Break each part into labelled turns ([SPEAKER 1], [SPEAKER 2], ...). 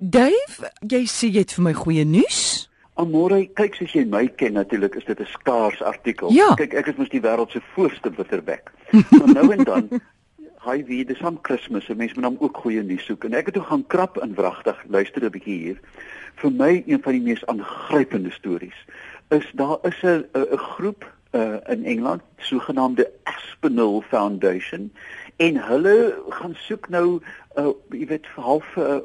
[SPEAKER 1] Dave, jy sê jy het vir my goeie nuus.
[SPEAKER 2] Amore, kyk soos jy my ken natuurlik, is dit 'n skaars artikel.
[SPEAKER 1] Ja.
[SPEAKER 2] Kyk, ek is mos die wêreld se voorste bitterbek. maar nou en dan, hy weet, dis aan Kersfees, so mense moet dan ook goeie nuus soek en ek het toe gaan krap in wragtig, luister 'n bietjie hier. Vir my een van die mees aangrypende stories is daar is 'n 'n groep uh, in Engeland, sogenaamde Aspinall Foundation en hulle gaan soek nou uh, jy weet half uh,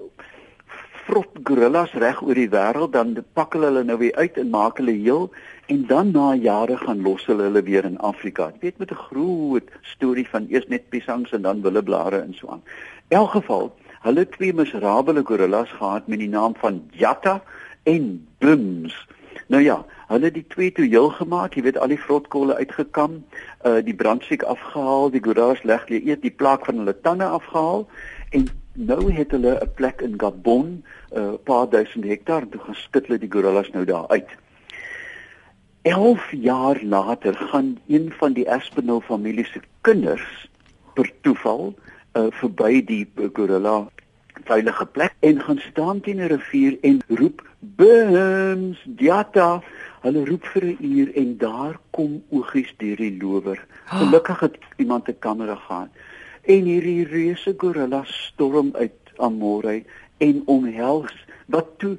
[SPEAKER 2] vrot gorillas reg oor die wêreld dan pak hulle hulle nou weer uit en maak hulle heel en dan na jare gaan los hulle hulle weer in Afrika. Jy weet met 'n groot storie van eers net piesangs en dan willeblare en so aan. In elk geval, hulle twee miserabele gorillas gehad met die naam van Jatta en Bims. Nou ja, hulle het die twee toe heel gemaak, jy weet al die vrotkolle uitgekam, uh die brandsiek afgehaal, die gorillas leg lê eet die plaak van hulle tande afgehaal en nou het hulle 'n plek in Gabon, 'n uh, paar duisend hektaar en toe gaan skit hulle die gorillas nou daar uit. 11 jaar later gaan een van die Aspinall familie se kinders per toeval uh, verby die gorilla veilige plek en gaan staan teen 'n rivier en roep bims diata hulle roep vir 'n uur en daar kom oogies deur die lower. Gelukkig het iemand 'n kamera gehad en hierdie reuse gorilla storm uit Amore en omhels wat toe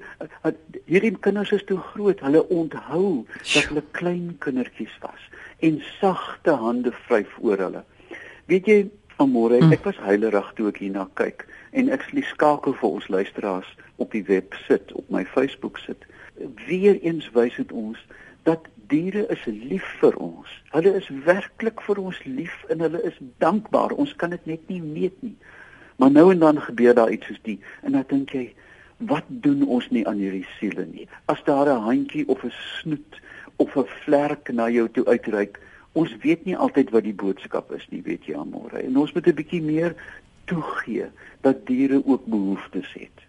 [SPEAKER 2] hierdie kinders is toe groot. Hulle onthou dat hulle klein kindertjies was en sagte hande vryf oor hulle. Weet jy Amore hmm. ek was heilerig toe ek hierna kyk en ek slie skakel vir ons luisteraars op die web sit op my Facebook sit. Weer eens wys dit ons dat diere is lief vir ons. Hulle is werklik vir ons lief en hulle is dankbaar. Ons kan dit net nie weet nie. Maar nou en dan gebeur daar iets soos die en dan dink jy, wat doen ons nie aan hierdie siele nie? As daar 'n handjie of 'n snoet of 'n vlerk na jou toe uitreik, ons weet nie altyd wat die boodskap is nie, weet jy, Amore. En ons moet 'n bietjie meer toegee dat diere ook behoeftes het.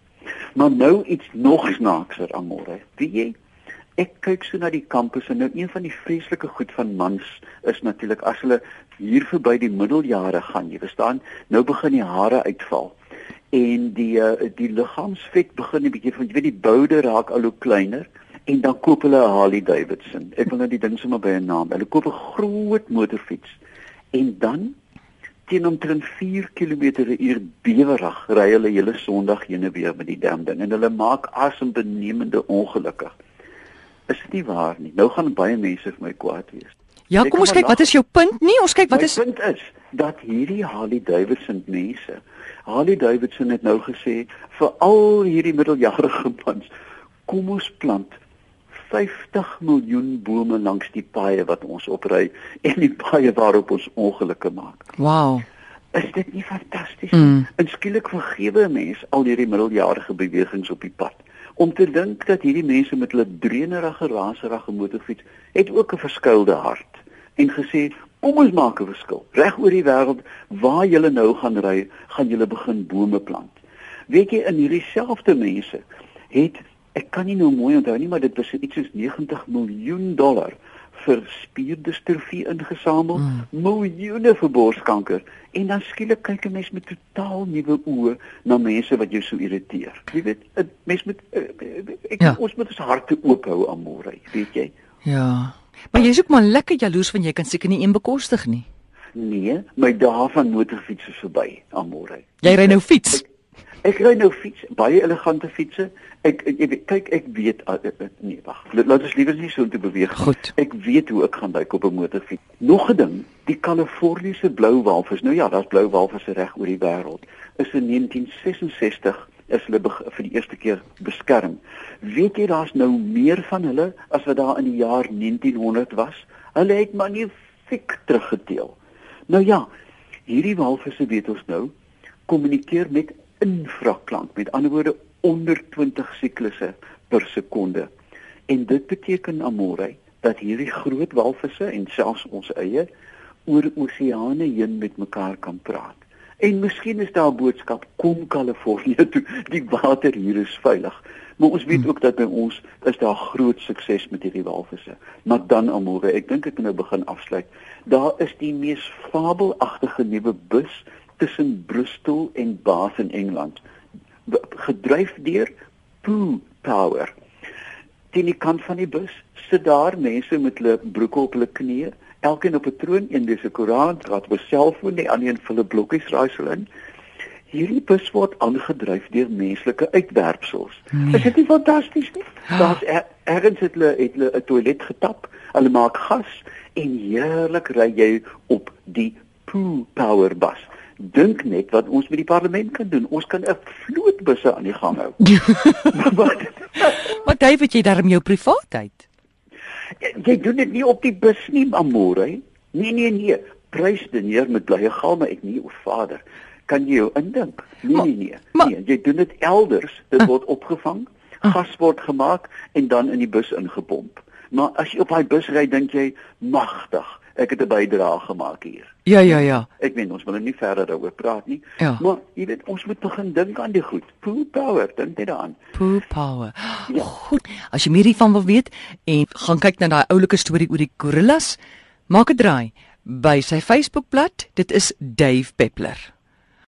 [SPEAKER 2] Maar nou iets nog snaakser, Amore. Weet jy, ek kyk so na die kampus en nou een van die vreeslike goed van mans is natuurlik as hulle hier verby die middeljare gaan, jy verstaan, nou begin die hare uitval en die uh, die liggaamsvet begin 'n bietjie van jy weet die boude raak al hoe kleiner en dan koop hulle 'n Harley Davidson. Ek wil nou die ding sommer by 'n naam. Hulle koop 'n groot motorfiets en dan teen omtrent 4 km/h bewerig ry hulle hele Sondag heen en weer met die dam ding en hulle maak asembenemende ongelukkig is dit nie waar nie. Nou gaan baie mense vir my kwaad wees.
[SPEAKER 1] Ja, kom ons kyk, wat is jou punt nie? Ons kyk wat
[SPEAKER 2] my
[SPEAKER 1] is
[SPEAKER 2] My punt is dat hierdie Harley Davidson mense, Harley Davidson het nou gesê vir al hierdie middeljarige mans, kom ons plant 50 miljoen bome langs die paaie wat ons opry en die paaie waarop ons ongelukke maak.
[SPEAKER 1] Wow.
[SPEAKER 2] Is dit nie fantasties nie? Mm. En skielik vergewe 'n mens al hierdie middeljarige bewegings op die pad om te dink dat hierdie mense met hulle drenerige raserige motorfiets het ook 'n verskuilde hart en gesê kom ons maak 'n verskil. Reg oor die wêreld waar jy nou gaan ry gaan jy begin bome plant. Weet jy in hierdie selfde mense het ek kan nie nou mooi onthou nie maar dit was iets soos 90 miljoen dollar vir spierdistrofie ingesamel, mm. miljoene vir borskanker en dan skielik kyk 'n mens met totaal nuwe oë na mense wat jou so irriteer. Jy weet, 'n mens moet eh, ek ja. ons moet ons harte oop hou aan môre, weet jy?
[SPEAKER 1] Ja. Maar jy's ook maar lekker jaloers van jy kan seker nie een bekostig nie.
[SPEAKER 2] Nee, my dae van motorfiets is verby, aan môre.
[SPEAKER 1] Jy ry nou fiets. Ek,
[SPEAKER 2] Ek ry nou fiets, baie elegante fietsse. Ek ek, ek kyk ek weet uh, uh, nee wag. Laat ons liewer nie so intoe beweeg.
[SPEAKER 1] Goed.
[SPEAKER 2] Ek weet hoe ek gaan lyk op 'n motorfiets. Nog 'n ding, die Kaliforniese blou walvis. Nou ja, daar's blou walvisse reg oor die wêreld. Is in 1966 is hulle vir die eerste keer beskerm. Weet jy daar's nou meer van hulle as wat daar in die jaar 1900 was? Hulle het magnifiek teruggeteel. Nou ja, hierdie walvisse weet ons nou kommunikeer met infraklank met ander woorde onder 20 siklusse per sekonde. En dit beteken amore dat hierdie groot walvisse en selfs ons eie oor oseane heen met mekaar kan praat. En miskien is daar 'n boodskap kom Kalifornië toe die water hier is veilig. Maar ons weet hmm. ook dat by ons is daar groot sukses met hierdie walvisse. Maar dan amore ek dink ek moet nou begin afsluit. Daar is die mees fabelagtige nuwe bus tussen Bristol en Bath in Engeland. gedryf deur poo power. Teen die kant van die bus sit daar mense met hulle broeke op hulle knieë, elkeen op 'n troon, een lees 'n Koran, wat op 'n selfoon, die ander een vulle blokkies raaisel in. Hierdie bus word aangedryf deur menslike uitwerpsels. Nee. Is dit nie fantasties nie? Ah. Daar's er, ergens het hulle het hulle 'n toilet getap, hulle maak gas en heerlik ry jy op die poo power bus dink net wat ons met die parlement kan doen. Ons kan 'n vlootbusse aan die gang hou.
[SPEAKER 1] wat Wat David jy daarom jou privaatheid?
[SPEAKER 2] Jy, jy doen dit nie op die bus nie, amore. Nee nee nee. Prys die neer met blye galme ek nie o vader. Kan jy jou indink? Nee nee nee. Maar, nee, jy doen dit elders. Dit word opgevang, gas word gemaak en dan in die bus ingepomp. Maar as jy op daai bus ry, dink jy magtig ek het 'n bydrae gemaak hier.
[SPEAKER 1] Ja, ja, ja.
[SPEAKER 2] Ek meen ons wil nou nie verder daaroor praat nie. Ja. Maar jy weet ons moet begin dink aan die goed. Poo power, dink jy daaraan?
[SPEAKER 1] Poo power. Ja. Goed. As jy meer hiervan wil weet en gaan kyk na daai oulike storie oor die gorillas, maak 'n draai by sy Facebookblad. Dit is Dave Peppler.